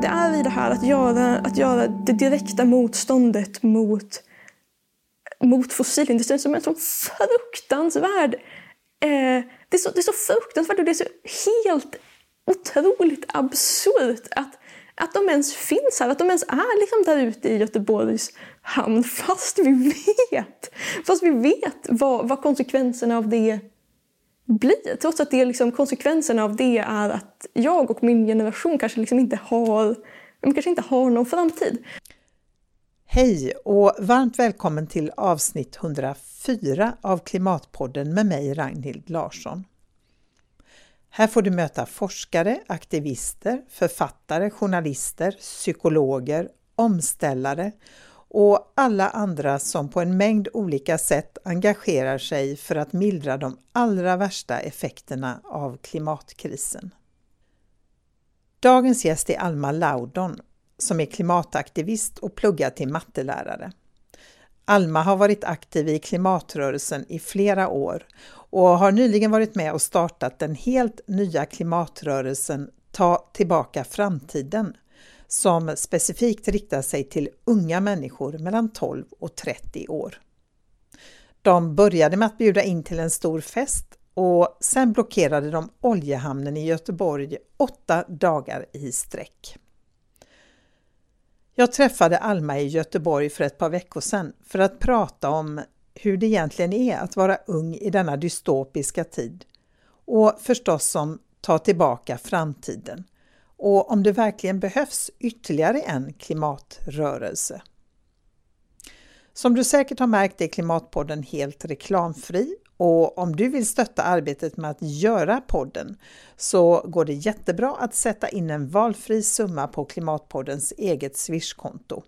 det är i det här att göra, att göra det direkta motståndet mot, mot fossilindustrin som är så fruktansvärd... Eh, det, är så, det är så fruktansvärt och det är så helt otroligt absurt att, att de ens finns här, att de ens är liksom där ute i Göteborgs hamn fast vi vet, fast vi vet vad, vad konsekvenserna av det bli. Trots att det liksom, konsekvenserna av det är att jag och min generation kanske liksom inte har, kanske inte har någon framtid. Hej och varmt välkommen till avsnitt 104 av Klimatpodden med mig Ragnhild Larsson. Här får du möta forskare, aktivister, författare, journalister, psykologer, omställare och alla andra som på en mängd olika sätt engagerar sig för att mildra de allra värsta effekterna av klimatkrisen. Dagens gäst är Alma Laudon som är klimataktivist och pluggar till mattelärare. Alma har varit aktiv i klimatrörelsen i flera år och har nyligen varit med och startat den helt nya klimatrörelsen Ta tillbaka framtiden som specifikt riktar sig till unga människor mellan 12 och 30 år. De började med att bjuda in till en stor fest och sen blockerade de oljehamnen i Göteborg åtta dagar i sträck. Jag träffade Alma i Göteborg för ett par veckor sedan för att prata om hur det egentligen är att vara ung i denna dystopiska tid och förstås om ta tillbaka framtiden och om det verkligen behövs ytterligare en klimatrörelse. Som du säkert har märkt är Klimatpodden helt reklamfri och om du vill stötta arbetet med att göra podden så går det jättebra att sätta in en valfri summa på Klimatpoddens eget swishkonto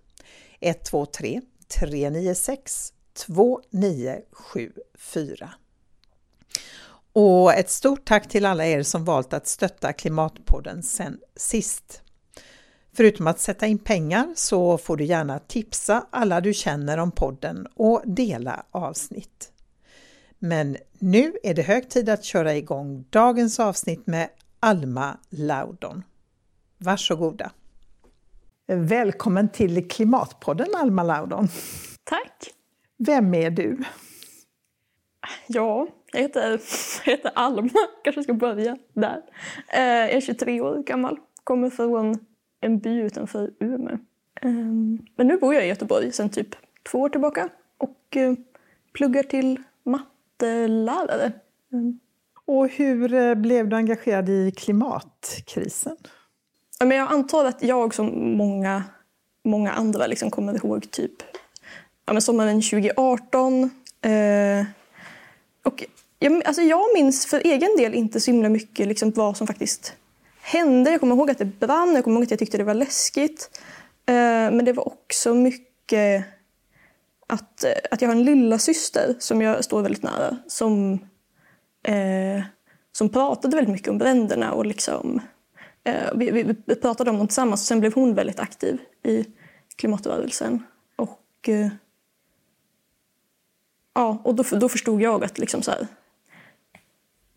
123 396 2974. Och ett stort tack till alla er som valt att stötta Klimatpodden sen sist. Förutom att sätta in pengar så får du gärna tipsa alla du känner om podden och dela avsnitt. Men nu är det hög tid att köra igång dagens avsnitt med Alma Laudon. Varsågoda! Välkommen till Klimatpodden Alma Laudon! Tack! Vem är du? Ja, jag heter, jag heter Alma, kanske ska börja där. Eh, jag är 23 år gammal, kommer från en by utanför Umeå. Ehm, men nu bor jag i Göteborg sedan typ två år tillbaka och eh, pluggar till mattelärare. Ehm. Och hur eh, blev du engagerad i klimatkrisen? jag antar att jag som många, många andra liksom kommer ihåg typ ja, sommaren 2018 och jag, alltså jag minns för egen del inte så himla mycket liksom vad som faktiskt hände. Jag kommer ihåg att det brann, jag kommer ihåg att jag tyckte det var läskigt. Eh, men det var också mycket att, eh, att jag har en lilla syster som jag står väldigt nära som, eh, som pratade väldigt mycket om bränderna och liksom, eh, vi, vi, vi, pratade om dem tillsammans och sen blev hon väldigt aktiv i klimatrörelsen. Och, eh, ja, och då, då förstod jag att liksom så här,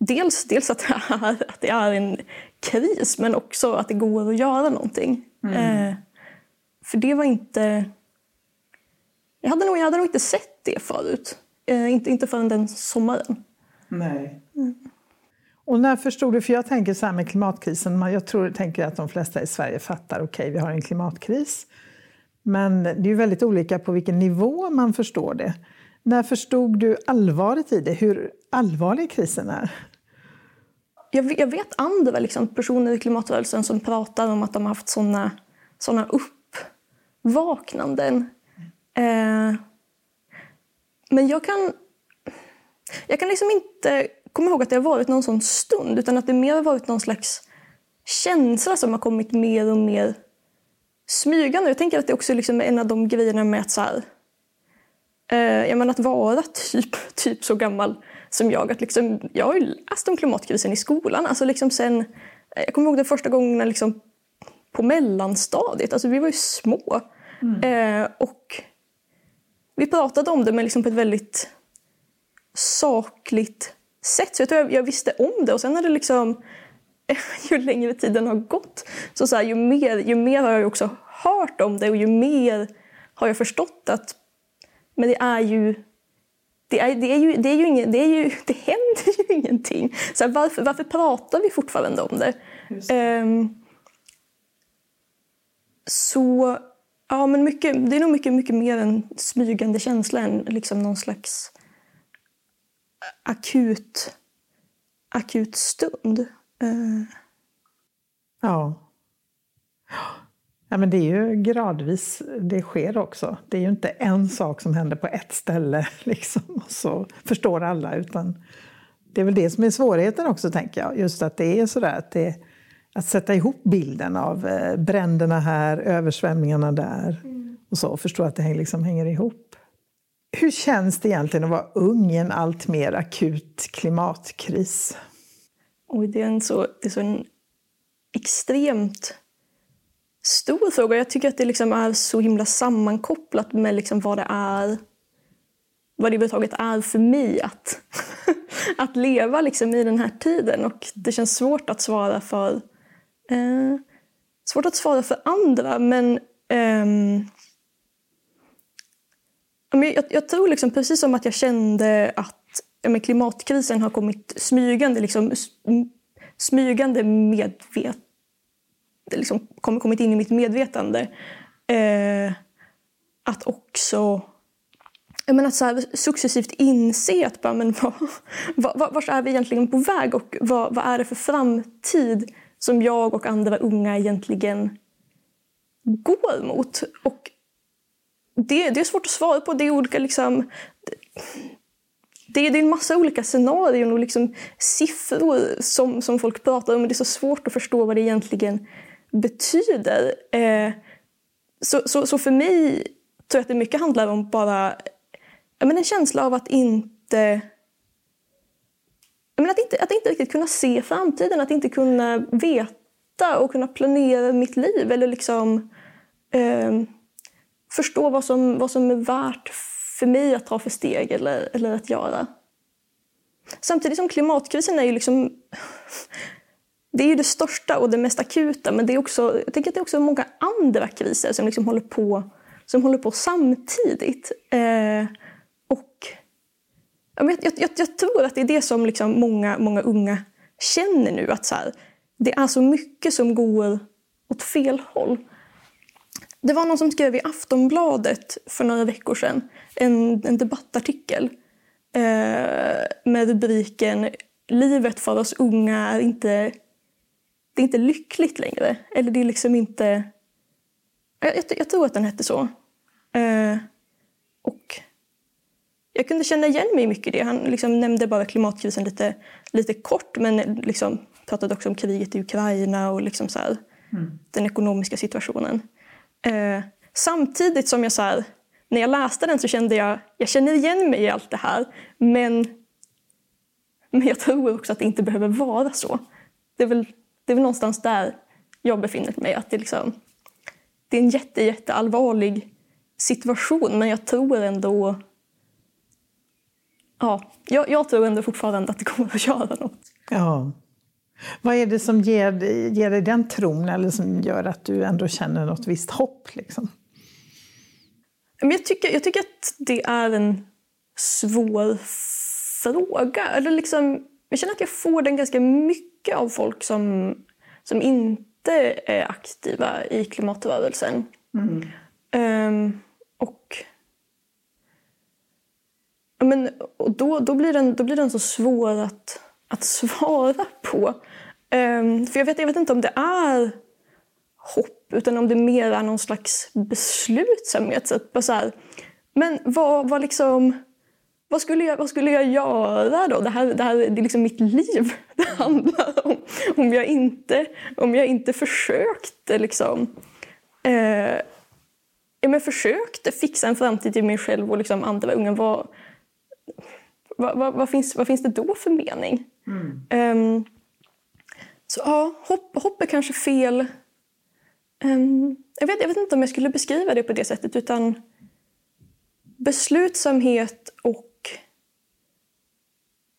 dels, dels att, det är, att det är en kris men också att det går att göra någonting. Mm. Eh, för det var inte... Jag hade, nog, jag hade nog inte sett det förut. Eh, inte, inte förrän den sommaren. Nej. Mm. Och när förstod du, för jag tänker så här med klimatkrisen, jag tror, tänker att de flesta i Sverige fattar, okej okay, vi har en klimatkris. Men det är ju väldigt olika på vilken nivå man förstår det. När förstod du allvaret i det, hur allvarlig krisen är? Jag, jag vet andra liksom, personer i klimatrörelsen som pratar om att de har haft såna, såna uppvaknanden. Eh, men jag kan, jag kan liksom inte komma ihåg att det har varit någon sån stund utan att det mer har varit någon slags känsla som har kommit mer och mer smygande. Jag tänker att det också liksom är en av de grejerna med att så här, Eh, jag menar att vara typ, typ så gammal som jag. Att liksom, jag har ju läst om klimatkrisen i skolan. Alltså liksom sen, jag kommer ihåg den första gången liksom på mellanstadiet. Alltså vi var ju små. Mm. Eh, och vi pratade om det men liksom på ett väldigt sakligt sätt. Så jag tror jag, jag visste om det. Och sen när det liksom ju längre tiden har gått, så, så här, ju, mer, ju mer har jag också hört om det och ju mer har jag förstått att men det är ju det, är, det, är ju, det, är ju ingen, det, är ju, det händer ju ingenting. Så här, varför, varför pratar vi fortfarande om det? Um, så ja, men mycket, det är nog mycket, mycket mer en smygande känsla än liksom någon slags akut, akut stund. Uh. Ja. Ja, men det är ju gradvis det sker också. Det är ju inte en sak som händer på ett ställe liksom, och så förstår alla. Utan det är väl det som är svårigheten också, tänker jag. Just att det är sådär att, det, att sätta ihop bilden av eh, bränderna här, översvämningarna där mm. och så, och förstå att det liksom hänger ihop. Hur känns det egentligen att vara ung i en allt mer akut klimatkris? Oj, det är en så, det är så en extremt stor fråga. Jag tycker att det liksom är så himla sammankopplat med liksom vad det är vad det överhuvudtaget är för mig att, att leva liksom i den här tiden. Och det känns svårt att svara för eh, svårt att svara för andra, men eh, jag, jag, tror liksom precis som att jag kände att ja, klimatkrisen har kommit smygande, liksom, smygande medvet, liksom kommit in i mitt medvetande. Eh, att också jag menar, så här, successivt inse att bara, men vad, vad, vart är vi egentligen på väg och vad, vad är det för framtid som jag och andra unga egentligen går mot? Och det, det är svårt att svara på. Det är olika liksom, det, det är en massa olika scenarion och liksom siffror som, som folk pratar om. Men det är så svårt att förstå vad det egentligen betyder. Eh, så, så, så, för mig tror jag att det mycket handlar om bara men en känsla av att inte men att, inte, att inte riktigt kunna se framtiden, att inte kunna veta och kunna planera mitt liv eller liksom eh, förstå vad som, vad som är värt för mig att ta för steg eller, eller att göra. Samtidigt som klimatkrisen är ju liksom det är ju det största och det mest akuta men det är också, jag tänker att det är också många andra kriser som liksom håller på, som håller på samtidigt. Eh, och jag, jag, jag, jag, tror att det är det som liksom många, många unga känner nu. Att så här, det är så mycket som går åt fel håll. Det var någon som skrev i Aftonbladet för några veckor sedan en, en debattartikel eh, med rubriken Livet för oss unga är inte, det är inte lyckligt längre. Eller det är liksom inte... Jag, jag tror att den hette så. Eh, och jag kunde känna igen mig mycket i det. Han liksom nämnde bara klimatkrisen lite, lite kort men liksom pratade också om kriget i Ukraina och liksom så här, mm. den ekonomiska situationen. Eh, samtidigt som jag så här, när jag läste den så kände jag jag känner igen mig i allt det här men, men jag tror också att det inte behöver vara så. Det är väl, det är väl någonstans där jag befinner mig. Att det, liksom, det är en jätte, jätte allvarlig situation men jag tror ändå ja, jag, jag tror ändå fortfarande att det kommer att göra något. Ja. Vad är det som ger, ger dig den tron eller som gör att du ändå känner något visst hopp? Liksom? jag, tycker, jag tycker att det är en svår fråga. Eller liksom, jag känner att jag får den ganska mycket av folk som, som inte är aktiva i klimatrörelsen. Mm. Um, och men, och då, då, blir den, då blir den så svår att, att svara på. Um, för jag vet, jag vet inte om det är hopp utan om det mer är någon slags beslutsamhet. Så att bara så här, men vad, vad, liksom, vad, skulle jag, vad skulle jag göra då? Det här, det här det är liksom mitt liv det handlar om. Om jag inte, om jag inte försökte liksom, eh, men försökte fixa en framtid till mig själv och liksom andra unga. Vad, vad, vad, vad, finns, vad finns det då för mening? Mm. Um, så ja, hopp, hopp är kanske fel. Um, jag, vet, jag vet inte om jag skulle beskriva det på det sättet utan beslutsamhet och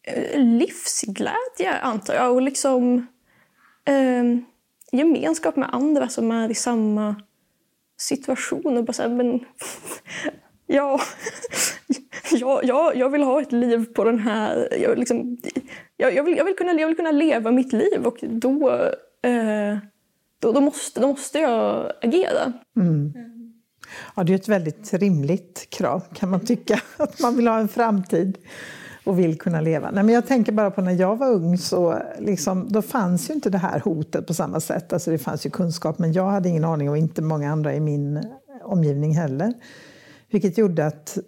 Eh, livsglädje antar jag. Och liksom, eh, gemenskap med andra som är i samma situation och bara säga men ja, ja, ja, jag vill ha ett liv på den här... Jag, liksom, jag, jag, vill, jag, vill, kunna, jag vill kunna leva mitt liv och då, eh, då, då, måste, då måste jag agera. Mm. Ja, det är ett väldigt rimligt krav kan man tycka, att man vill ha en framtid och vill kunna leva. Nej, men jag tänker bara på när jag var ung, så liksom, då fanns ju inte det här hotet på samma sätt. Alltså det fanns ju kunskap, men jag hade ingen aning och inte många andra i min omgivning heller. Vilket gjorde att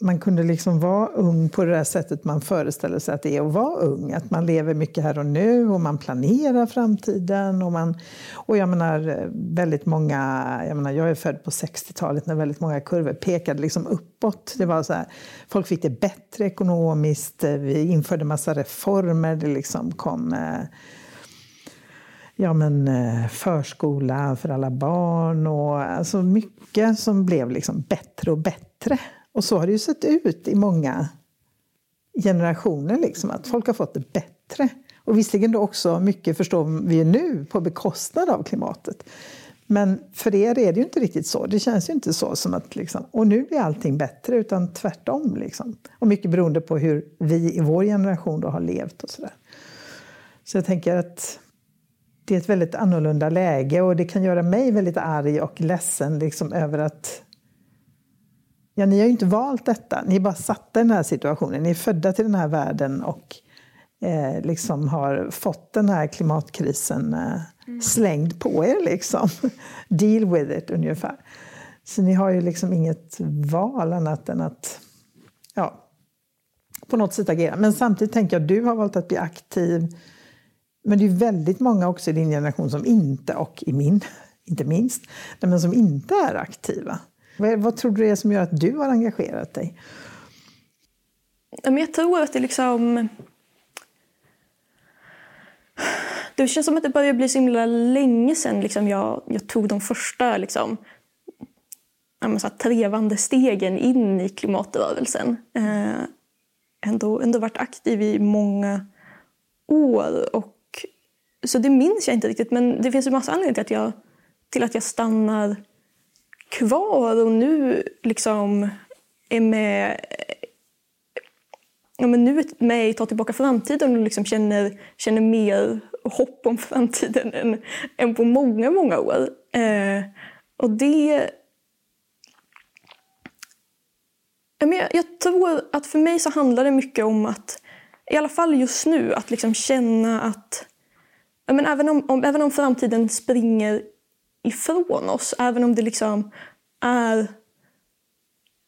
man kunde liksom vara ung på det där sättet man föreställer sig att det är att vara ung. Att man lever mycket här och nu och man planerar framtiden. Och, man, och jag menar, väldigt många, jag menar, jag är född på 60-talet när väldigt många kurvor pekade liksom uppåt. Det var så här, folk fick det bättre ekonomiskt, vi införde massa reformer, det liksom kom eh, ja, men, eh, förskola för alla barn och alltså mycket som blev liksom bättre och bättre. Och så har det ju sett ut i många generationer, liksom, att folk har fått det bättre. Och visserligen då också mycket, förstår vi nu, på bekostnad av klimatet. Men för er är det ju inte riktigt så. Det känns ju inte så som att liksom, och nu blir allting bättre, utan tvärtom. Liksom. Och mycket beroende på hur vi i vår generation då har levt och sådär. Så jag tänker att det är ett väldigt annorlunda läge och det kan göra mig väldigt arg och ledsen liksom, över att Ja, ni har ju inte valt detta. Ni är bara satta i den här situationen. Ni är födda till den här världen och eh, liksom har fått den här klimatkrisen eh, mm. slängd på er. Liksom. Deal with it, ungefär. Så ni har ju liksom inget val annat än att ja, på något sätt agera. Men samtidigt tänker jag att du har valt att bli aktiv. Men det är väldigt många också i din generation som inte, och i min inte minst, men som inte är aktiva. Vad, vad tror du det är som gör att du har engagerat dig? Jag tror att det liksom... Det känns som att det börjar bli så himla länge sedan liksom jag, jag tog de första liksom, så här, trevande stegen in i klimatrörelsen. Eh, ändå, ändå varit aktiv i många år. Och, så det minns jag inte riktigt, men det finns en massa anledningar till att jag, till att jag stannar kvar och nu liksom är med ja, men nu är med i Ta tillbaka framtiden och liksom känner, känner mer hopp om framtiden än, än på många, många år. Eh, och det... Men jag, jag, tror att för mig så handlar det mycket om att, i alla fall just nu, att liksom känna att men även, om, om, även om framtiden springer ifrån oss. Även om det liksom är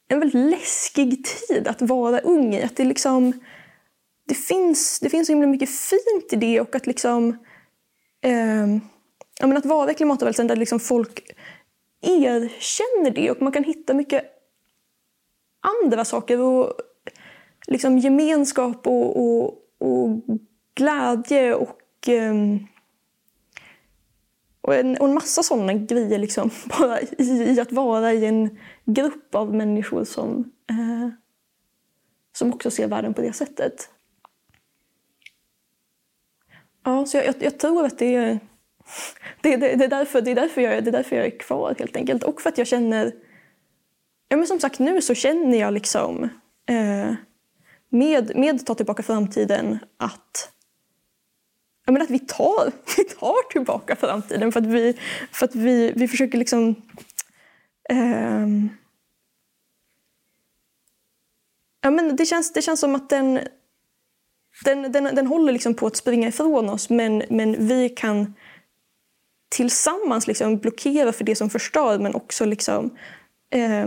en väldigt läskig tid att vara ung i. Att det, liksom, det, finns, det finns så himla mycket fint i det och att liksom eh, ja, men att vara i klimatrörelsen där liksom folk erkänner det och man kan hitta mycket andra saker och liksom gemenskap och, och, och glädje och eh, och en, och en massa sådana grejer liksom, bara i, i, att vara i en grupp av människor som, eh, som också ser världen på det sättet. Ja, så jag, jag, jag tror att det är, det, det, det, är därför, det, är därför jag, det är därför jag är kvar helt enkelt. Och för att jag känner, ja men som sagt nu så känner jag liksom eh, med, med Ta tillbaka framtiden att jag menar att vi tar, vi tar tillbaka framtiden för att vi, för att vi, vi försöker liksom... Eh, ja, men det, känns, det känns som att den, den, den, den håller liksom på att springa ifrån oss men, men vi kan tillsammans liksom blockera för det som förstör men också liksom, eh,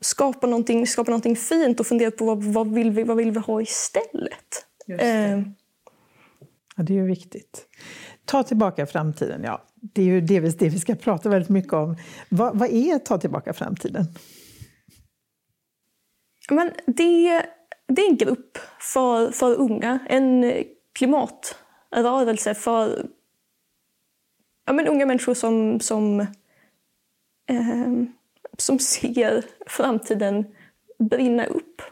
skapa, någonting, skapa någonting fint och fundera på vad, vad, vill, vi, vad vill vi ha istället. Eh, Ja, det är ju viktigt. Ta tillbaka framtiden, ja. Det är ju det vi, det vi ska prata väldigt mycket om. Vad, vad är Ta tillbaka framtiden? Men det, det är en grupp för, för unga, en klimatrörelse för ja, men unga människor som, som, eh, som ser framtiden brinna upp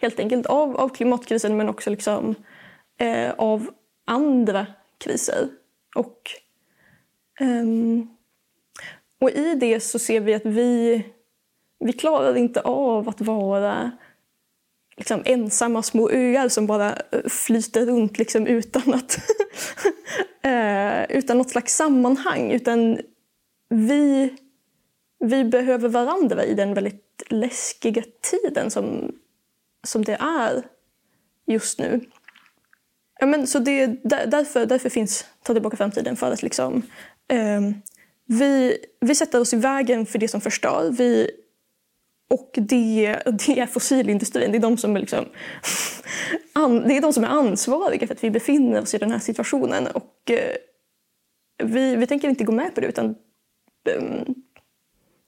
helt enkelt av, av klimatkrisen men också liksom, eh, av andra kriser. Och, um, och i det så ser vi att vi, vi klarar inte av att vara liksom, ensamma små öar som bara eh, flyter runt liksom, utan, att uh, utan något slags sammanhang. Utan vi, vi behöver varandra i den väldigt läskiga tiden som, som det är just nu. Ja, men, så det, därför, därför finns Ta tillbaka framtiden. För att liksom, eh, vi, vi sätter oss i vägen för det som förstör. Vi, och det, det är fossilindustrin. Det är, de som är liksom, an, det är de som är ansvariga för att vi befinner oss i den här situationen. Och eh, vi, vi tänker inte gå med på det utan um,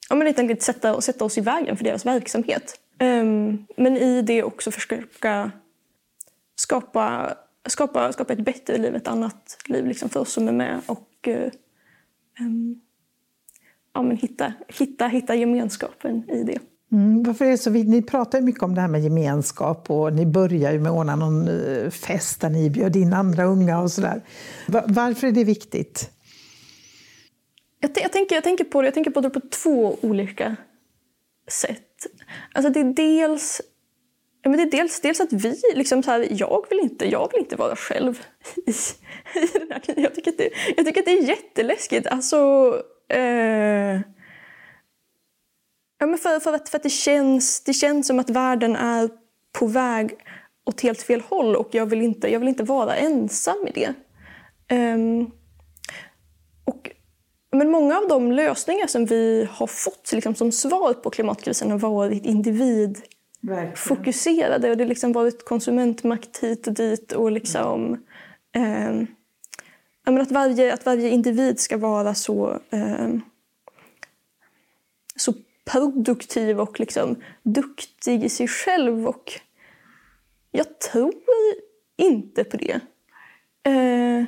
ja, men helt enkelt sätta, sätta oss i vägen för deras verksamhet. Um, men i det också försöka skapa, skapa, skapa ett bättre liv, ett annat liv liksom för oss som är med och um, ja, men hitta, hitta, hitta gemenskapen i det. Mm, varför är så Ni pratar mycket om det här med gemenskap och ni börjar ju med att ordna någon eh, fest där ni bjöd in andra unga och sådär. Varför är det viktigt? Jag, jag, tänker, jag, tänker på det, jag tänker på det på två olika sätt. Alltså det är dels Ja, men det är dels, dels att vi, liksom så här, jag, vill inte, jag vill inte vara själv i, i den här tiden. Jag tycker att det, jag tycker att det är jätteläskigt. Alltså, eh, ja, men för, för, att, för att det, känns, det känns som att världen är på väg åt helt fel håll och jag vill inte, jag vill inte vara ensam i det. Um, och, men många av de lösningar som vi har fått liksom, som svar på klimatkrisen har varit individ Verkligen. fokuserade. Och det har liksom varit konsumentmakt hit och dit. Och liksom, eh, att, varje, att varje individ ska vara så, eh, så produktiv och liksom duktig i sig själv. Och jag tror inte på det. Eh,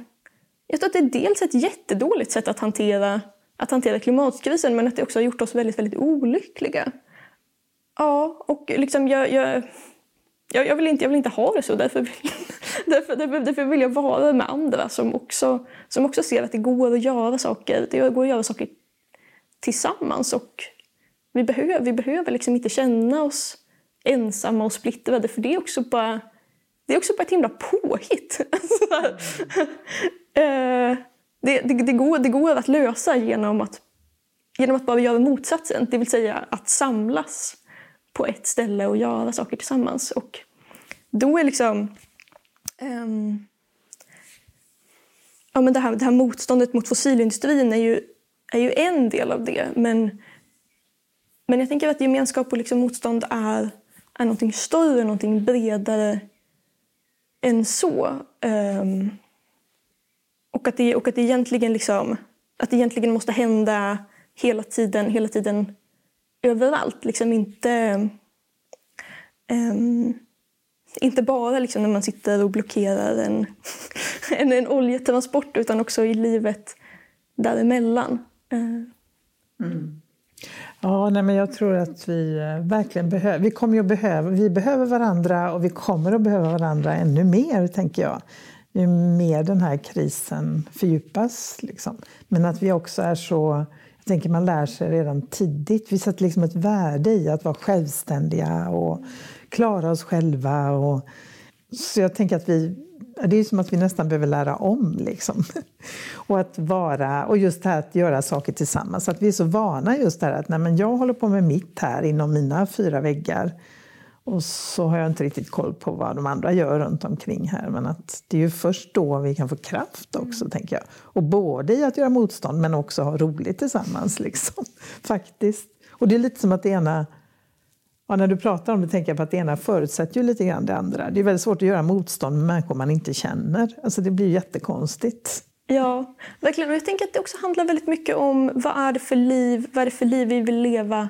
jag tror att det är dels ett jättedåligt sätt att hantera, att hantera klimatkrisen men att det också har gjort oss väldigt, väldigt olyckliga. Ja, och liksom jag, jag, jag, vill, inte, jag vill inte ha det så. Därför vill, därför, därför, därför vill jag vara med andra som också, som också ser att det går att göra saker. Det går att göra saker tillsammans. Och vi behöver, vi behöver liksom inte känna oss ensamma och splittrade för det är också bara, det är också bara ett himla påhitt. Eh, det, det, det, går, det går att lösa genom att, genom att bara göra motsatsen, det vill säga att samlas på ett ställe och göra saker tillsammans. Och då är liksom... Um, ja, men det, här, det här motståndet mot fossilindustrin är ju, är ju en del av det. Men, men jag tänker att gemenskap och liksom motstånd är, är någonting större, någonting bredare än så. Um, och, att det, och att det egentligen liksom, att det egentligen måste hända hela tiden, hela tiden överallt. Liksom inte, um, inte bara liksom när man sitter och blockerar en, en, en oljetransport utan också i livet däremellan. Uh. Mm. Ja, nej, men jag tror att vi eh, verkligen behöver, vi kommer ju behöva, vi behöver varandra och vi kommer att behöva varandra ännu mer, tänker jag. Ju mer den här krisen fördjupas. Liksom. Men att vi också är så jag tänker man lär sig redan tidigt. Vi sätter liksom ett värde i att vara självständiga och klara oss själva. Och, så jag tänker att vi, det är som att vi nästan behöver lära om. Liksom. Och, att vara, och just det här att göra saker tillsammans. Att vi är så vana just det här att nej, men jag håller på med mitt här inom mina fyra väggar. Och så har jag inte riktigt koll på vad de andra gör runt omkring här. Men att det är ju först då vi kan få kraft också, mm. tänker jag. Och både i att göra motstånd men också ha roligt tillsammans, liksom. Faktiskt. Och det är lite som att det ena... Ja, när du pratar om det tänker jag på att det ena förutsätter ju lite grann det andra. Det är väldigt svårt att göra motstånd med människor man inte känner. Alltså det blir jättekonstigt. Ja, verkligen. Och jag tänker att det också handlar väldigt mycket om vad är det för liv, vad är det för liv vi vill leva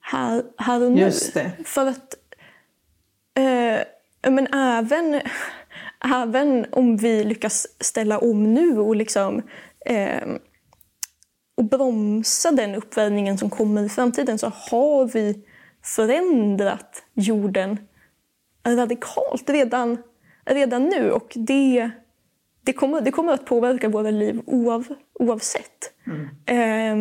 här, här och nu. Just det. För att Eh, men även, även om vi lyckas ställa om nu och liksom eh, och bromsa den uppvärmningen som kommer i framtiden så har vi förändrat jorden radikalt redan, redan nu. Och det, det, kommer, det kommer att påverka våra liv oav, oavsett. Eh,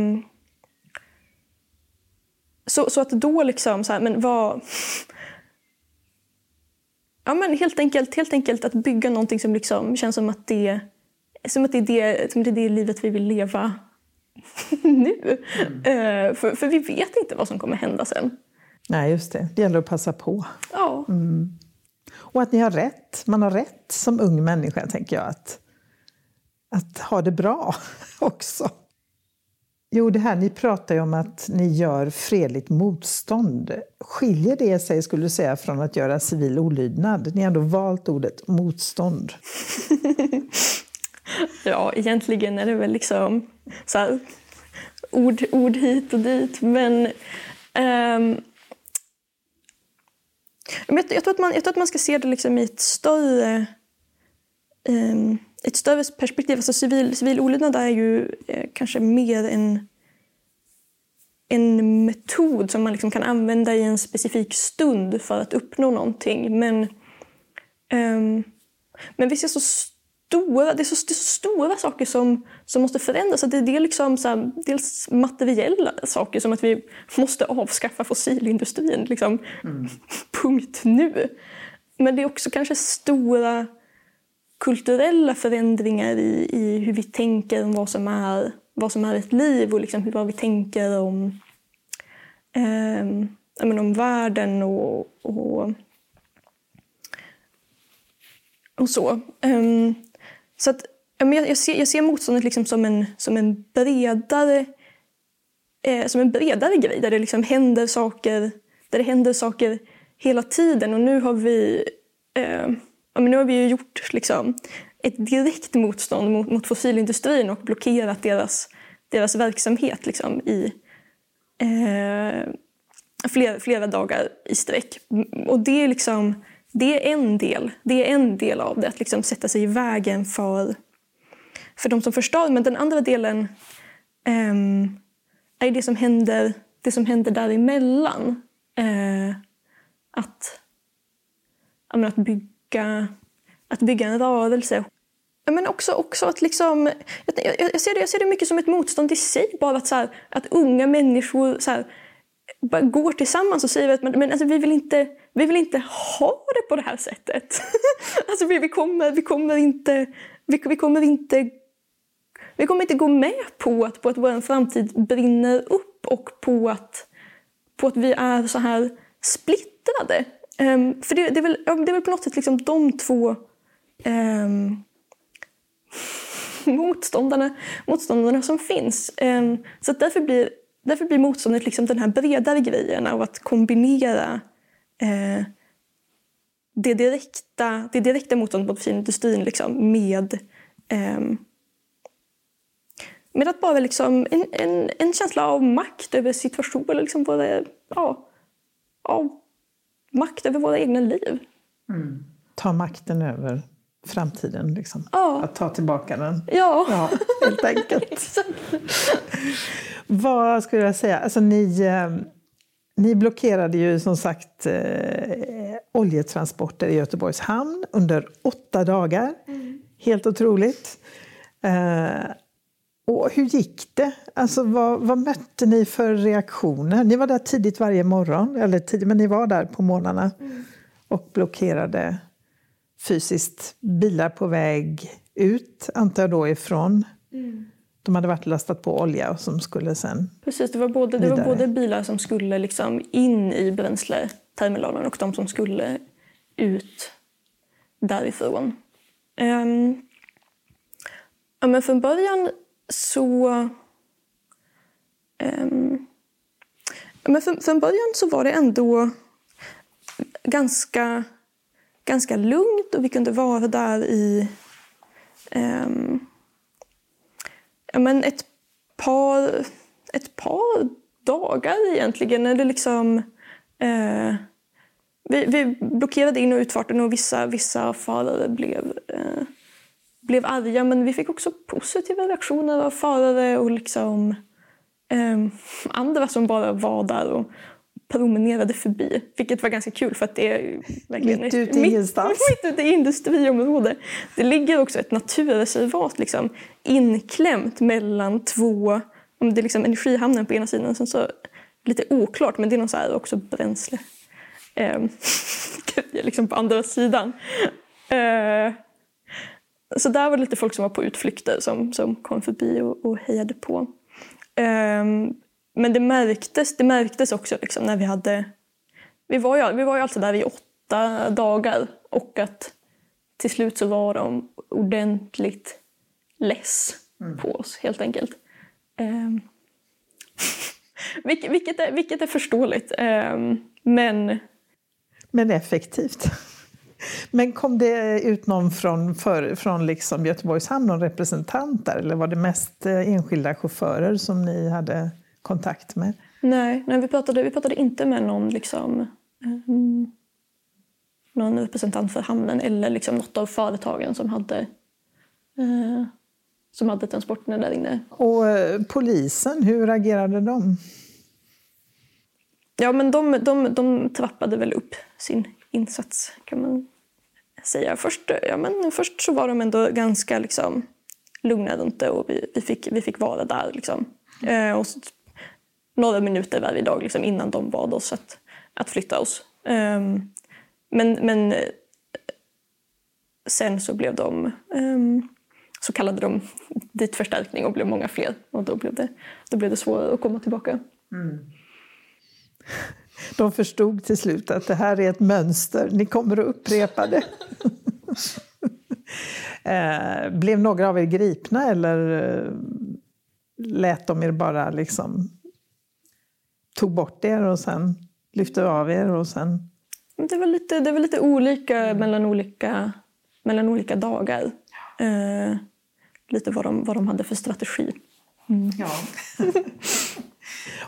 så, så att då liksom, så här, men vad... Ja, men helt enkelt, helt enkelt att bygga någonting som liksom känns som att det, som att det, är, det, som det är det livet vi vill leva nu. Eh, för, för vi vet inte vad som kommer hända sen. Nej, just det. Det gäller att passa på. Ja. Och att ni har rätt. Man har rätt som ung människa, tänker jag, att, att ha det bra också. Jo, det här, ni pratar ju om att ni gör fredligt motstånd. Skiljer det sig, skulle du säga, från att göra civil olydnad? Ni har ändå valt ordet motstånd. Ja, egentligen är det väl liksom så här, ord, ord hit och dit. Men, um... jag, tror att man, jag tror att man ska se det liksom i ett större, Um, ett större perspektiv. Alltså civil, civil olydnad är ju eh, kanske mer en, en metod som man liksom kan använda i en specifik stund för att uppnå någonting. Men, ehm, men vi ser så stora, det är så, det är så stora saker som, som måste förändras. Det, det är liksom så här, dels materiella saker som att vi måste avskaffa fossilindustrin. Liksom, Punkt nu. Men det är också kanske stora kulturella förändringar i, i hur vi tänker om vad som är, vad som är ett liv och liksom vad vi tänker om, eh, menar, om världen och, och, och så. Um, så att, jag, ser, jag ser motståndet liksom som, en, som en bredare eh, som en bredare grej där det liksom händer saker där det händer saker hela tiden. Och nu har vi, eh, ja, men nu har vi ju gjort liksom, ett direkt motstånd mot, mot fossilindustrin och blockerat deras, deras verksamhet liksom, i eh, flera, flera dagar i sträck. Och det är liksom det är en del, det är en del av det, att liksom sätta sig i vägen för, för de som förstör. Men den andra delen eh, är det som händer, det som händer däremellan. Eh, att, menar, att, bygga, att bygga en rörelse. Men också, också att liksom, jag, jag, ser det, jag ser det mycket som ett motstånd i sig. Bara att, så här, att unga människor så här, bara går tillsammans och säger att men, men alltså, vi, vill inte, vi vill inte ha det på det här sättet. alltså, vi, vi, kommer, vi kommer inte... Vi, vi, kommer inte vi kommer inte gå med på att, på att vår framtid brinner upp och på att, på att vi är så här splittrade. Um, för det, det, är väl, det är väl på något sätt liksom de två um, motståndarna, motståndarna som finns. Um, så därför blir Därför blir motståndet liksom den här bredare grejen av att kombinera uh, det, direkta, det direkta motståndet mot finindustrin liksom, med, eh, med att bara liksom, en, en, en känsla av makt över situationen, liksom både, ja, av makt över våra egna liv. Mm. Ta makten över framtiden. Liksom. Ja. Att ta tillbaka den. Ja, ja helt enkelt. Vad skulle jag säga? Alltså, ni, eh, ni blockerade ju som sagt eh, oljetransporter i Göteborgs hamn under åtta dagar. Mm. Helt otroligt. Eh, och hur gick det? Alltså, vad, vad, mötte ni för reaktioner? Ni var där tidigt varje morgon, eller tidigt, men ni var där på morgnarna mm. och blockerade fysiskt bilar på väg ut, antar jag då ifrån. Mm. De hade varit lastat på olja och som skulle sen Precis, det var både, det var både bilar som skulle liksom in i bränsleterminalen och de som skulle ut därifrån. Um, ja, men från början så... Um, men från, från början så var det ändå ganska ganska lugnt och vi kunde vara där i um, ja, men ett, par, ett par dagar egentligen. Eller liksom, uh, vi, vi, blockerade in och utfarten och vissa, vissa förare blev, uh, blev arga men vi fick också positiva reaktioner av förare och liksom, um, andra som bara var där och promenerade förbi. Vilket var ganska kul för att det är verkligen Mitt ute i ingenstans. mitt ute i industriområde. Det ligger också ett naturreservat liksom, inklämt mellan två, om det är liksom energihamnen på ena sidan, sen så lite oklart, men det är någon så här också bränsle. Um, liksom på andra sidan. Uh, så där var det lite folk som var på utflykter som, som kom förbi och, och hejade på. Um, men det märktes, det märktes också liksom när vi hade... Vi var, ju, vi var ju alltså där i åtta dagar och att till slut så var de ordentligt less mm. på oss helt enkelt. Um, vilket, vilket, är, vilket är förståeligt. Um, men... Men effektivt. Men kom det ut någon från, för, från liksom Göteborgs hamn, någon representant där? Eller var det mest eh, enskilda chaufförer som ni hade kontakt med? Nej, nej vi, pratade, vi pratade inte med någon, liksom, um, någon representant för hamnen eller liksom något av företagen som hade, uh, som hade transporterna där inne. Och uh, polisen, hur agerade de? Ja, men de, de, de trappade väl upp sin insats kan man säga. Först, ja, men först så var de ändå ganska liksom, lugna runt det och vi, vi, fick, vi fick vara där. Liksom. Eh, och några minuter varje dag liksom, innan de bad oss att, att flytta oss. Eh, men, men eh, sen så blev de eh, så kallade de dit förstärkning och blev många fler. Och då blev det, då blev det svårare att komma tillbaka. Mm. De förstod till slut att det här är ett mönster, ni kommer att upprepa det. Eh, blev några av er gripna eller eh, lät de er bara liksom tog bort er och sen lyfte av er och sen... Det var lite, det var lite olika mm. mellan olika, mellan olika dagar. Eh, lite vad de, vad de hade för strategi. Mm. Ja.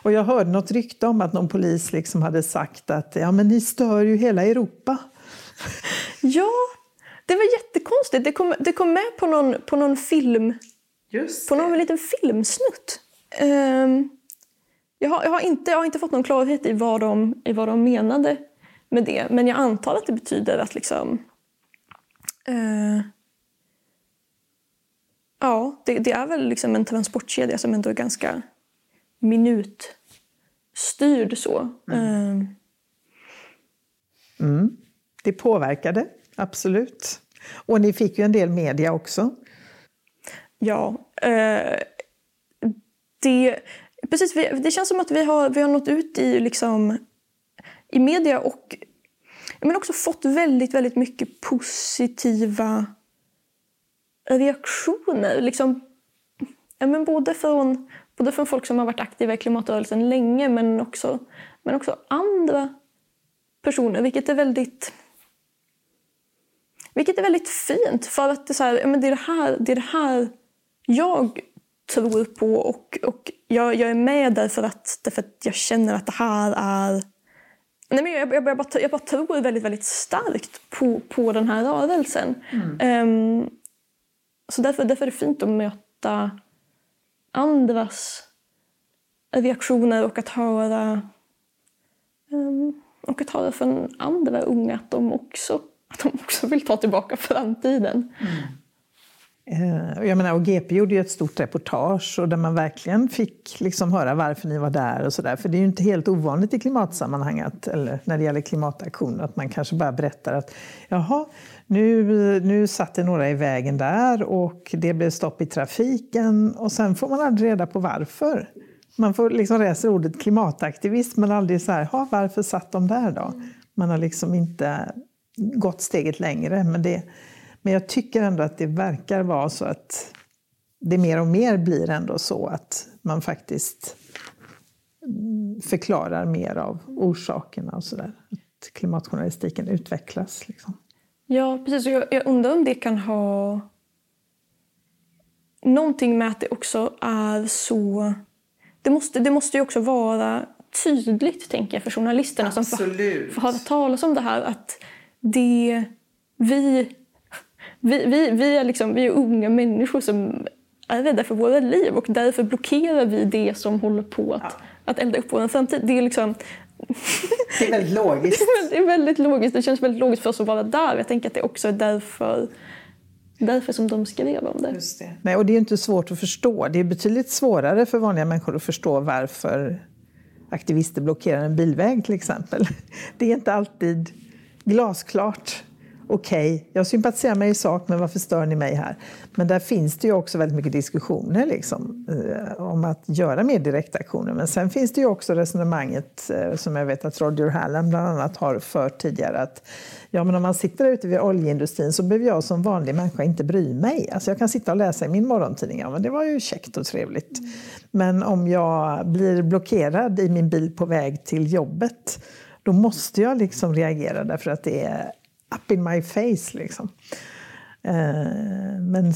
Och jag hörde något rykte om att någon polis liksom hade sagt att ja, men ni stör ju hela Europa. ja, det var jättekonstigt. Det kom, det kom med på någon, på någon film, Just på någon liten filmsnutt. Um, jag har, jag, har inte, jag har inte fått någon klarhet i vad, de, i vad de menade med det. Men jag antar att det betyder att liksom... Eh, ja, det, det, är väl liksom en transportkedja som ändå är ganska minutstyrd så. Mm. Eh. Mm. Det påverkade, absolut. Och ni fick ju en del media också. Ja. Eh, det Precis, det känns som att vi har, vi har nått ut i, liksom, i media och men också fått väldigt, väldigt mycket positiva reaktioner. Liksom, ja, men både, från, både från folk som har varit aktiva i klimatrörelsen länge men också, men också andra personer, vilket är väldigt vilket är väldigt fint, för att det är, så här, men det, är det, här, det är det här jag tror på och, och jag, jag är med därför att, därför att jag känner att det här är... Nej, men jag, jag, jag, bara, jag bara tror väldigt, väldigt starkt på, på den här rörelsen. Mm. Um, så därför, därför är det fint att möta andras reaktioner och att höra um, och att höra från andra unga att de också, att de också vill ta tillbaka framtiden. Mm. Eh, jag menar, och GP gjorde ju ett stort reportage och där man verkligen fick liksom höra varför ni var där och så där. För det är ju inte helt ovanligt i klimatsammanhang, att, eller när det gäller klimataktioner, att man kanske bara berättar att jaha, nu, nu satt det några i vägen där och det blev stopp i trafiken och sen får man aldrig reda på varför. Man får liksom läsa ordet klimataktivist men aldrig så här, varför satt de där då? Man har liksom inte gått steget längre. Men det, men jag tycker ändå att det verkar vara så att det mer och mer blir ändå så att man faktiskt förklarar mer av orsakerna och sådär. Att klimatjournalistiken utvecklas. Liksom. Ja, precis. Jag, jag undrar om det kan ha någonting med att det också är så... Det måste, det måste ju också vara tydligt, tänker jag, för journalisterna Absolut. som får, får höra talas om det här. Att det vi vi, vi, vi, är liksom, vi är unga människor som är rädda för våra liv och därför blockerar vi det som håller på att, ja. att elda upp vår framtid. Det är liksom, Det är väldigt logiskt. det är väldigt logiskt. Det känns väldigt logiskt för oss att vara där. Jag tänker att det också är därför, därför som de skrev om det. Just det. Nej, och det är inte svårt att förstå. Det är betydligt svårare för vanliga människor att förstå varför aktivister blockerar en bilväg till exempel. Det är inte alltid glasklart okej, okay, jag sympatiserar med i sak, men varför stör ni mig här? Men där finns det ju också väldigt mycket diskussioner liksom, eh, om att göra mer direktaktioner. Men sen finns det ju också resonemanget eh, som jag vet att Roger Hallam bland annat har fört tidigare att ja, men om man sitter där ute vid oljeindustrin så behöver jag som vanlig människa inte bry mig. Alltså jag kan sitta och läsa i min morgontidning, ja, men det var ju käckt och trevligt. Mm. Men om jag blir blockerad i min bil på väg till jobbet då måste jag liksom reagera därför att det är up in my face. Liksom. Eh, men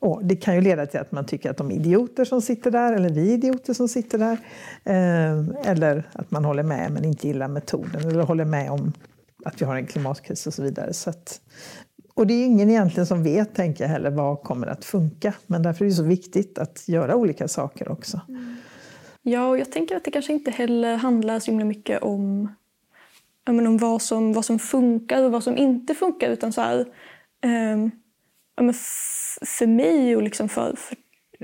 oh, det kan ju leda till att man tycker att de är idioter som sitter där, eller vi är idioter som sitter där. Eh, eller att man håller med men inte gillar metoden, eller håller med om att vi har en klimatkris och så vidare. Så att, och det är ingen egentligen som vet, tänker jag heller, vad kommer att funka. Men därför är det så viktigt att göra olika saker också. Mm. Ja, och jag tänker att det kanske inte heller handlar så himla mycket om men, om vad som, vad som funkar och vad som inte funkar. Utan så här, um, men för mig och liksom för, för,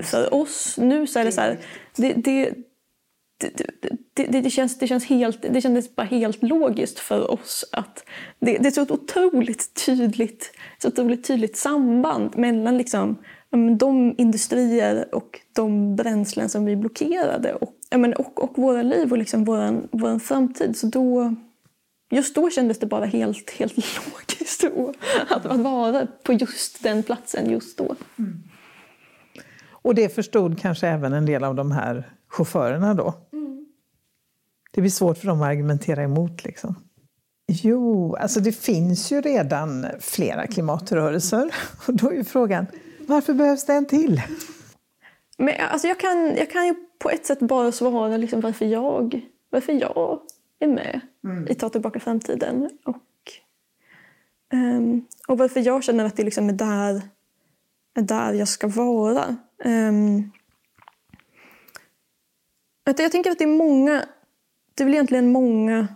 för, oss nu så är det så här, det, det, det, det, det, känns, det, känns helt, det kändes bara helt logiskt för oss att det, det är så ett otroligt tydligt, så otroligt tydligt samband mellan liksom, de industrier och de bränslen som vi blockerade och, och, och våra liv och liksom vår, vår framtid. Så då, just då kändes det bara helt, helt logiskt att, att vara på just den platsen just då. Mm. Och det förstod kanske även en del av de här chaufförerna då? Mm. Det blir svårt för dem att argumentera emot liksom. Jo, alltså det finns ju redan flera klimatrörelser. Och då är ju frågan, varför behövs det en till? Men, alltså jag, kan, jag kan ju på ett sätt bara svara liksom varför, jag, varför jag är med mm. i Ta tillbaka framtiden. Och, um, och varför jag känner att det liksom är, där, är där jag ska vara. Um, jag tänker att det är många, det är väl egentligen många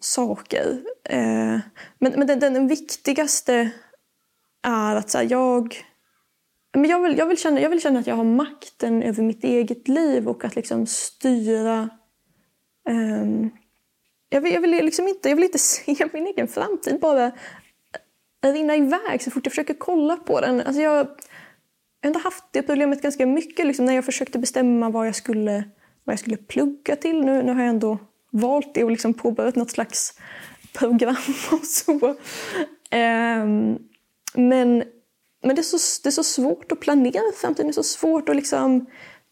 saker. Uh, men men den, den viktigaste är att så här, jag men jag, vill, jag, vill känna, jag vill känna att jag har makten över mitt eget liv och att liksom styra Um, jag, vill, jag, vill liksom inte, jag vill inte se min egen framtid bara rinna iväg så fort jag försöker kolla på den. Alltså jag, jag har ändå haft det problemet ganska mycket liksom, när jag försökte bestämma vad jag skulle, vad jag skulle plugga till. Nu, nu har jag ändå valt det och liksom påbörjat något slags program och så. Um, men men det, är så, det är så svårt att planera framtiden. Det är så svårt att liksom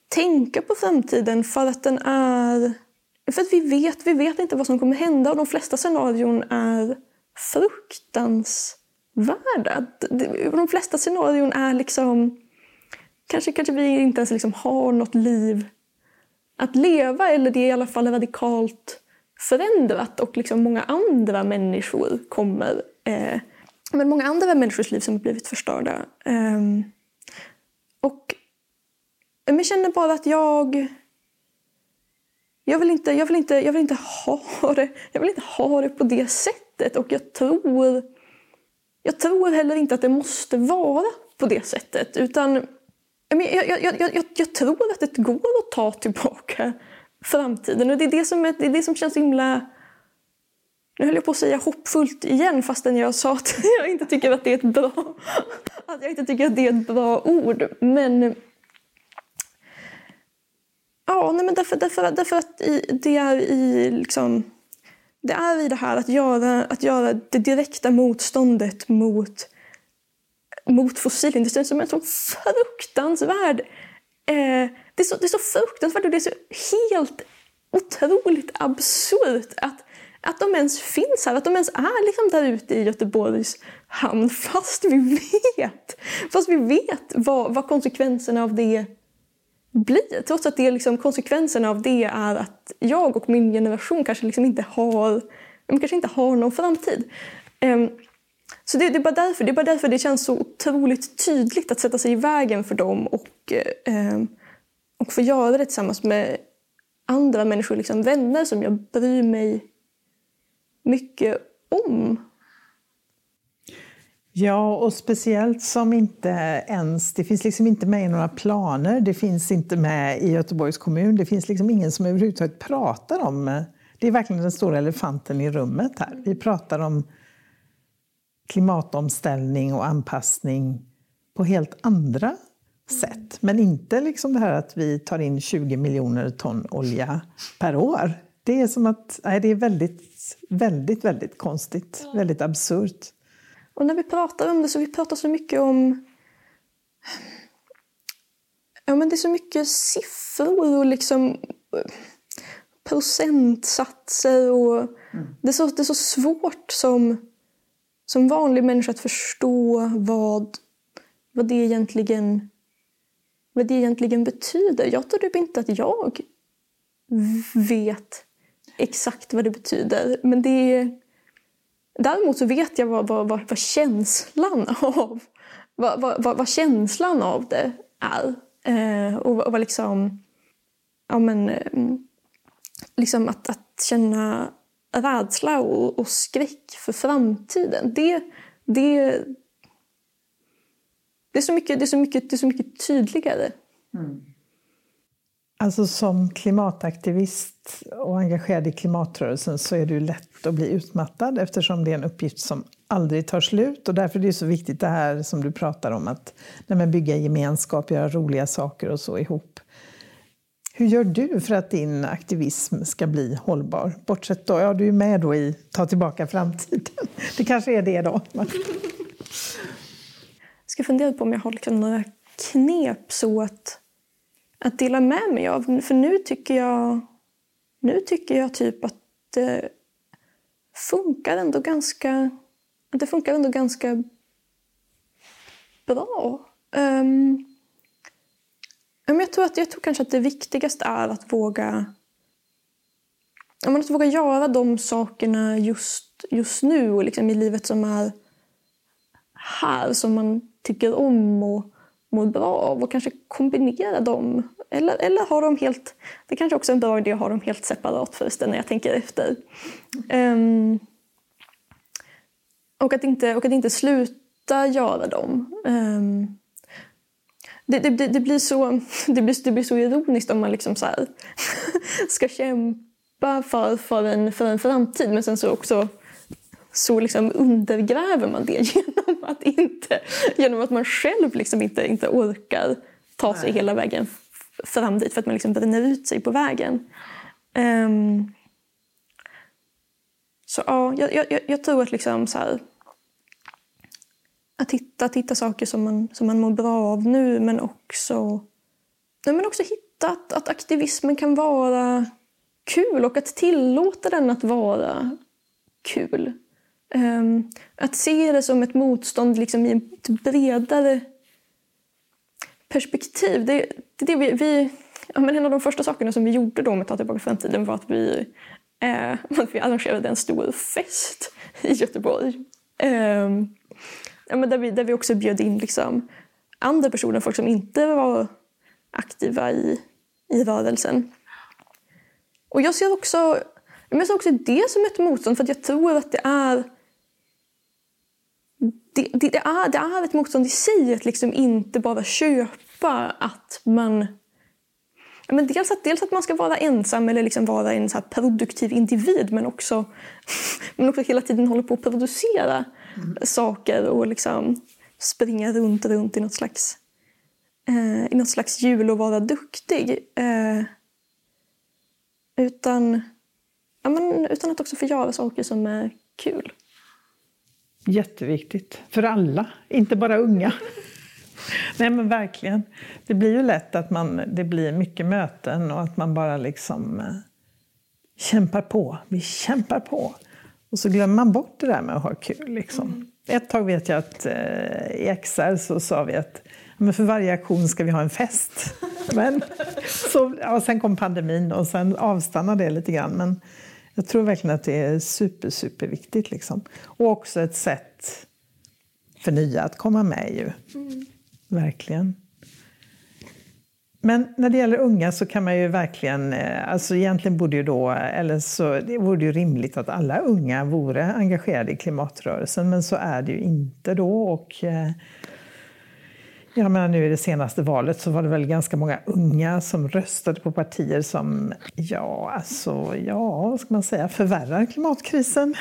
tänka på framtiden för att den är för att vi vet, vi vet inte vad som kommer hända och de flesta scenarion är fruktansvärda. De flesta scenarion är liksom... Kanske, kanske vi inte ens liksom har något liv att leva eller det är i alla fall radikalt förändrat och liksom många andra människor kommer... Eh, men många andra människors liv som har blivit förstörda. Eh, och jag känner bara att jag jag vill inte, jag vill inte, jag vill inte ha det. Jag vill inte ha det på det sättet och jag tror, jag tror heller inte att det måste vara på det sättet utan jag, jag, jag, jag, jag tror att det går att ta tillbaka framtiden och det är det som, är, det är det som känns himla nu höll jag på att säga hoppfullt igen fastän jag sa att jag inte tycker att det är ett bra, att jag inte tycker att det är ett bra ord. Men Ja, nej men därför, därför, därför att i, det är i liksom, det är i det här att göra, att göra det direkta motståndet mot, mot fossilindustrin som är så fruktansvärd. Eh, det, är så, det är så fruktansvärt och det är så helt otroligt absurt att, att de ens finns här, att de ens är liksom där ute i Göteborgs hamn fast vi vet, fast vi vet vad, vad konsekvenserna av det bli. Trots att det liksom, konsekvenserna av det är att jag och min generation kanske liksom inte har kanske inte har någon framtid. Um, så det, det, är bara därför, det är bara därför det känns så otroligt tydligt att sätta sig i vägen för dem och, um, och få göra det tillsammans med andra människor, liksom vänner som jag bryr mig mycket om. Ja, och speciellt som inte ens, det finns liksom inte med i några planer, det finns inte med i Göteborgs kommun, det finns liksom ingen som överhuvudtaget pratar om, det är verkligen den stora elefanten i rummet här. Vi pratar om klimatomställning och anpassning på helt andra sätt. Men inte liksom det här att vi tar in 20 miljoner ton olja per år. Det är som att, nej, det är väldigt, väldigt, väldigt konstigt, väldigt absurt. Och när vi pratar om det så vi pratar så mycket om Ja, men det är så mycket siffror och liksom procentsatser. Och mm. det, är så, det är så svårt som, som vanlig människa att förstå vad, vad, det egentligen, vad det egentligen betyder. Jag tror typ inte att jag vet exakt vad det betyder. Men det är, däremot så vet jag vad, vad, vad, vad känslan av vad, vad, vad, känslan av det är. Eh, och, och vad liksom... Ja, men, ehm, liksom att, att känna rädsla och, och skräck för framtiden. Det, det, det, är så mycket, det, är så mycket, det är så mycket tydligare. Mm. Alltså som klimataktivist och engagerad i klimatrörelsen så är det ju lätt att bli utmattad eftersom det är en uppgift som aldrig tar slut. Och därför är det så viktigt det här som du pratar om, att nej, bygga gemenskap, göra roliga saker och så ihop. Hur gör du för att din aktivism ska bli hållbar? Bortsett då, ja du är med då i Ta tillbaka framtiden. Det kanske är det då. Jag ska fundera på om jag har liksom några knep så att, att dela med mig av. För nu tycker jag, nu tycker jag typ att det funkar ändå ganska, det funkar ändå ganska bra. Um, jag, tror att, jag tror kanske att det viktigaste är att våga att våga göra de sakerna just, just nu och liksom i livet som är här, som man tycker om och mår bra av och kanske kombinera dem. Eller, eller ha dem helt... Det kanske också är en bra idé att ha dem helt separat förresten när jag tänker efter. Um, och, att inte, och att inte sluta göra dem. Um, det, det, det, blir så, det, blir, det blir så ironiskt om man liksom så här, ska kämpa för, för, en, för en framtid men sen så också så liksom undergräver man det genom att, inte, genom att man själv liksom inte, inte orkar ta sig Nej. hela vägen fram dit för att man liksom bränner ut sig på vägen. Um, så ja, jag, jag, jag tror att liksom så här, att hitta, att hitta saker som man, som man mår bra av nu men också, ja, men också hitta att, att aktivismen kan vara kul och att tillåta den att vara kul. Um, att se det som ett motstånd liksom i ett bredare perspektiv. Det, det, det vi, vi, ja, men en av de första sakerna som vi gjorde då med Ta tillbaka framtiden var att vi, eh, att vi arrangerade en stor fest i Göteborg. Um, ja, men där, vi, där vi också bjöd in liksom andra personer, folk som inte var aktiva i, i rörelsen. Och jag ser också, jag ser också det som ett motstånd för att jag tror att det är det, det, det, är, det är ett motstånd i sig att liksom inte bara köpa att man... Men dels, att, dels att man ska vara ensam eller liksom vara en så produktiv individ men också, men också hela tiden hålla på att producera mm. saker och liksom springa runt, runt i något slags, eh, i något slags hjul och vara duktig. Eh, utan, ja, men, utan att också få göra saker som är kul. Jätteviktigt. För alla, inte bara unga. Nej men verkligen. Det blir ju lätt att man, det blir mycket möten och att man bara liksom eh, kämpar på. Vi kämpar på. Och så glömmer man bort det där med att ha kul. Liksom. Mm. Ett tag vet jag att eh, i XR så sa vi att men för varje aktion ska vi ha en fest. Men, så, ja, sen kom pandemin och sen avstannade det lite grann. Men jag tror verkligen att det är super, superviktigt. Liksom. Och också ett sätt för nya att komma med ju. Mm. Verkligen. Men när det gäller unga så kan man ju verkligen, eh, alltså egentligen borde ju då, eller så, det vore ju rimligt att alla unga vore engagerade i klimatrörelsen, men så är det ju inte då. Och, eh, jag menar nu i det senaste valet så var det väl ganska många unga som röstade på partier som, ja, alltså, ja, vad ska man säga, förvärrar klimatkrisen.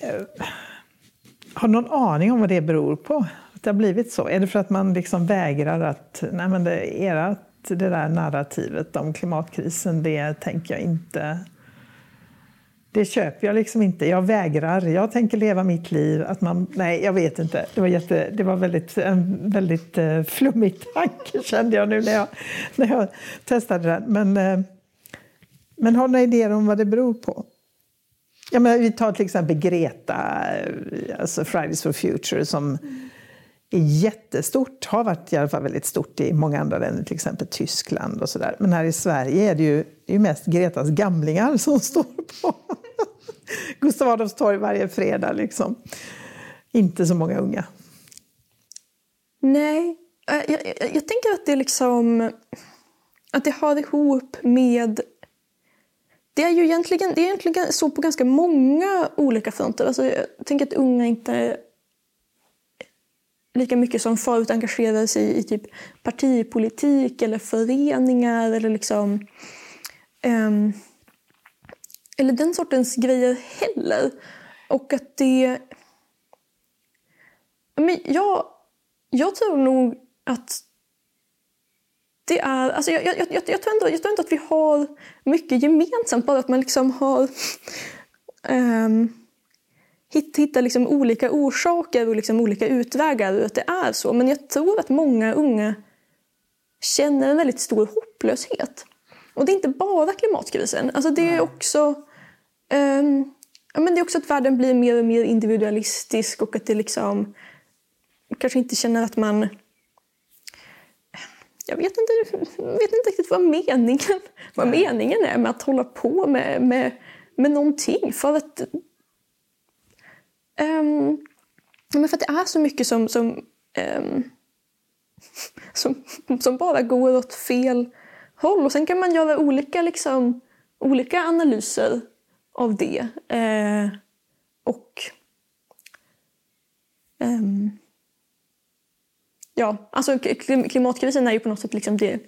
Eh, har du någon aning om vad det beror på? Att det har blivit så? Är det för att man liksom vägrar att, nej men det, erat, det där narrativet om klimatkrisen, det tänker jag inte det köper jag liksom inte. Jag vägrar. Jag tänker leva mitt liv. Att man, nej, jag vet inte. Det var, jätte, det var väldigt, en väldigt uh, flummig tanke kände jag nu när jag, när jag testade den. Men, uh, men har du några idéer om vad det beror på? Ja, men vi tar till exempel Greta, eh, alltså Fridays for Future, som är jättestort, har varit i alla fall väldigt stort i många andra länder, till exempel Tyskland och sådär. Men här i Sverige är det ju, det är mest Gretas gamlingar som står på Gustav Adolfs torg varje fredag. Liksom. Inte så många unga. Nej, jag, jag, jag tänker att det liksom att det hör ihop med det är ju egentligen, det är egentligen så på ganska många olika fronter. Alltså, jag tänker att unga inte lika mycket som förut engagerar sig i, i typ partipolitik eller föreningar eller liksom um, eller den sortens grejer heller. Och att det... Men jag, jag tror nog att det är... Alltså jag, jag, jag, jag, tror ändå, jag tror ändå att vi har mycket gemensamt, bara att man liksom har... Um, hittar liksom olika orsaker och liksom olika utvägar ur att det är så. Men jag tror att många unga känner en väldigt stor hopplöshet. Och det är inte bara klimatkrisen. Alltså det är också um, ja, men det är också att världen blir mer och mer individualistisk och att det liksom kanske inte känner att man jag vet inte, vet inte riktigt vad meningen, vad meningen är med att hålla på med, med, med någonting. För att, um, men för att det är så mycket som, som, um, som, som bara går åt fel håll. Och sen kan man göra olika, liksom, olika analyser av det. Uh, och um, Ja, alltså klimatkrisen är ju på något sätt liksom det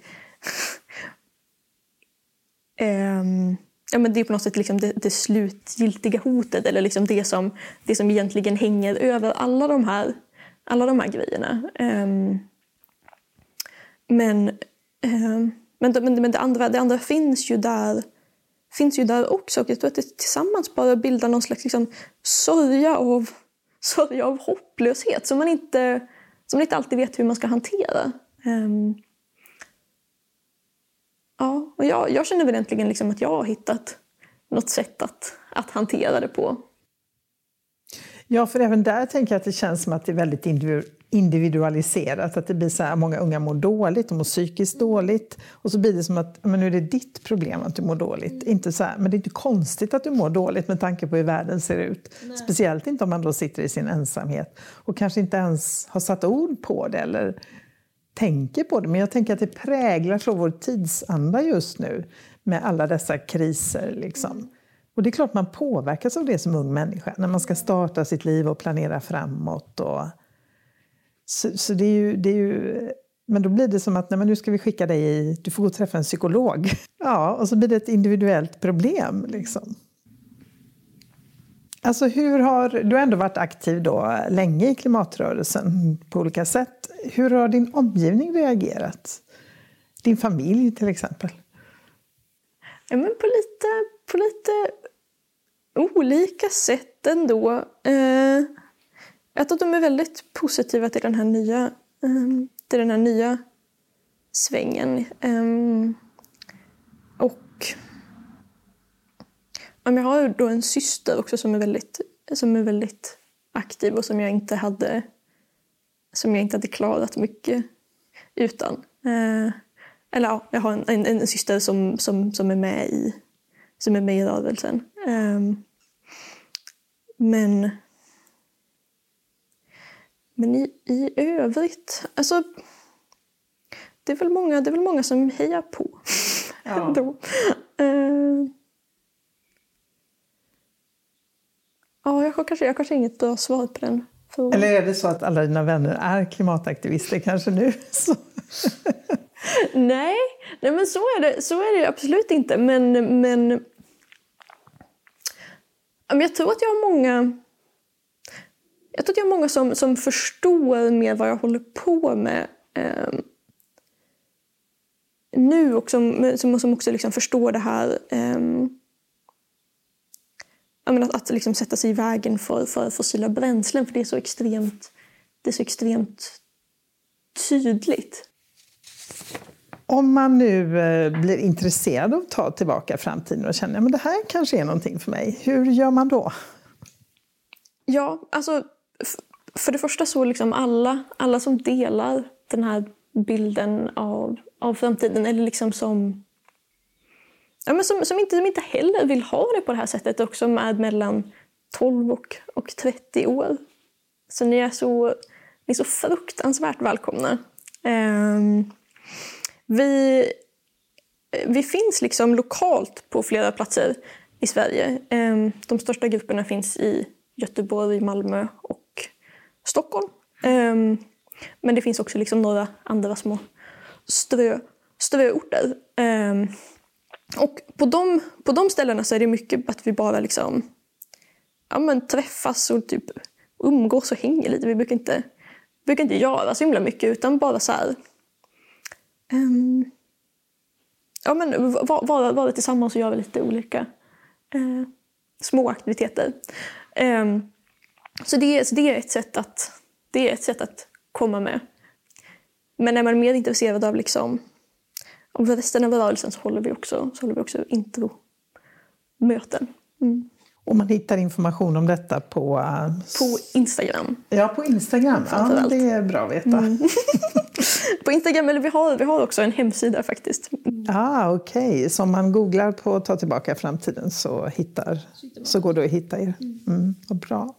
um, ja, men det är på något sätt liksom det, det slutgiltiga hotet eller liksom det, som, det som egentligen hänger över alla de här, alla de här grejerna. Um, men, um, men, men, men det, andra, det andra finns ju där finns ju där också. Och jag tror att det tillsammans bara bildar någon slags liksom, sörja, av, sörja av hopplöshet som man, inte, som man inte alltid vet hur man ska hantera. Um, ja, och jag, jag känner väl egentligen liksom att jag har hittat något sätt att, att hantera det på. Ja, för även där tänker jag att det känns som att det är väldigt individualiserat. Att det blir så här, många unga mår dåligt, de mår psykiskt dåligt. Och så blir det som att men nu är det ditt problem att du mår dåligt. Mm. Inte så här, men det är inte konstigt att du mår dåligt med tanke på hur världen ser ut. Nej. Speciellt inte om man då sitter i sin ensamhet och kanske inte ens har satt ord på det eller tänker på det. Men jag tänker att det präglar så vår tidsanda just nu med alla dessa kriser. Liksom. Mm. Och det är klart man påverkas av det som ung människa när man ska starta sitt liv och planera framåt. Och... Så, så det, är ju, det är ju... Men då blir det som att nej, men nu ska vi skicka dig i, du får gå och träffa en psykolog. Ja, och så blir det ett individuellt problem. Liksom. Alltså hur har, du har ändå varit aktiv då länge i klimatrörelsen på olika sätt. Hur har din omgivning reagerat? Din familj till exempel? Ja, men på, lite, på lite olika sätt ändå. Eh, jag tror att de är väldigt positiva till den här nya, eh, till den här nya svängen. Eh, och jag har då en syster också som är väldigt, som är väldigt aktiv och som jag inte hade, som jag inte hade klarat mycket utan. Eh, eller ja, jag har en, en, en, syster som, som, som, är med i, som är med i rörelsen. Um, men men i, i övrigt, alltså det är väl många, det är väl många som hejar på. Ja. Då. Eh, ja, jag har kanske, jag har kanske inget bra svar på den frågan. Eller är det så att alla dina vänner är klimataktivister kanske nu? Nej, nej men så är, det, så är det absolut inte. Men, men, ja, men jag tror att jag har många jag tror att jag har många som, som förstår mer vad jag håller på med eh, nu och som, som, som också liksom förstår det här eh, menar, att, att liksom sätta sig i vägen för, för fossila bränslen för det är så extremt, det är så extremt tydligt. Om man nu eh, blir intresserad av att ta tillbaka framtiden och känner att det här kanske är någonting för mig, hur gör man då? Ja, alltså för det första så liksom alla, alla som delar den här bilden av, av framtiden eller liksom som, ja, men som, som, inte, som inte heller vill ha det på det här sättet och som är mellan 12 och, och 30 år. Så ni är så, ni är så fruktansvärt välkomna. Um, vi, vi finns liksom lokalt på flera platser i Sverige. Um, de största grupperna finns i Göteborg, Malmö och Stockholm. Um, men det finns också liksom några andra små strö, ströorter. Och på de, på de ställena så är det mycket att vi bara liksom, ja, men träffas och typ umgås och hänger lite. Vi brukar inte, brukar inte göra så himla mycket utan bara så här, um, ja, men vara, vara tillsammans och göra lite olika uh, små aktiviteter. Um, så det, så det, är ett sätt att, det är ett sätt att komma med. Men är man mer intresserad av, liksom, av resten av rörelsen så håller vi också, så håller vi också intromöten. Mm. Och man hittar information om detta på... Uh, på Instagram. Ja, på Instagram. Ja, det är bra att veta. Mm. på Instagram, eller vi har, vi har också en hemsida faktiskt. Ah, Okej, okay. så om man googlar på Ta tillbaka framtiden så, hittar, så går det att hitta er. Mm, vad bra.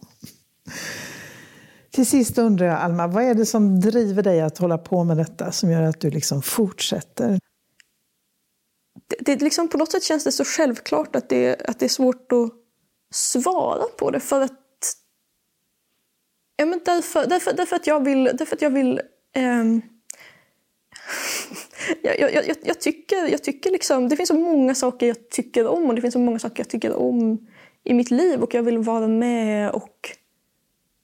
Till sist undrar jag, Alma, vad är det som driver dig att hålla på med detta som gör att du liksom fortsätter? Det, det liksom, på något sätt känns det så självklart att det, att det är svårt att svara på det för att Ja, men därför, därför, därför att jag vill... Därför att jag vill um, jag, jag, jag, jag, tycker, jag tycker liksom, det finns så många saker jag tycker om och det finns så många saker jag tycker om i mitt liv och jag vill vara med och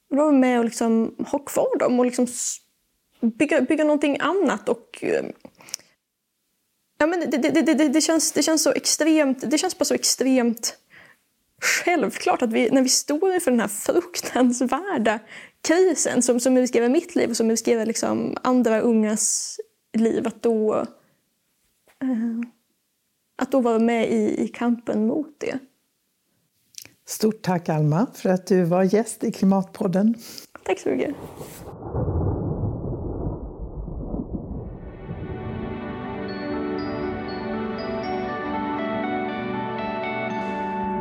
vara med och liksom ha kvar dem och liksom bygga, bygga någonting annat. Och, eh, ja, men det, det, det, det, känns, det känns så extremt, det känns bara så extremt självklart att vi, när vi står inför den här fruktansvärda krisen som, som riskerar mitt liv och som riskerar liksom andra ungas liv, att då, eh, att då vara med i, i kampen mot det. Stort tack Alma för att du var gäst i Klimatpodden. Tack så mycket.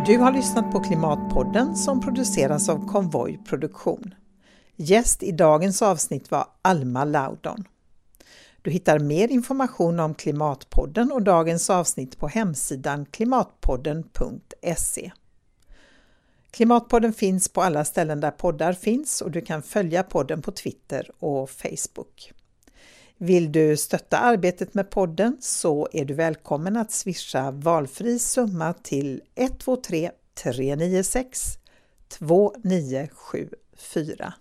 Du har lyssnat på Klimatpodden som produceras av Konvoj Produktion. Gäst i dagens avsnitt var Alma Laudon. Du hittar mer information om Klimatpodden och dagens avsnitt på hemsidan klimatpodden.se. Klimatpodden finns på alla ställen där poddar finns och du kan följa podden på Twitter och Facebook. Vill du stötta arbetet med podden så är du välkommen att swisha valfri summa till 123 396 2974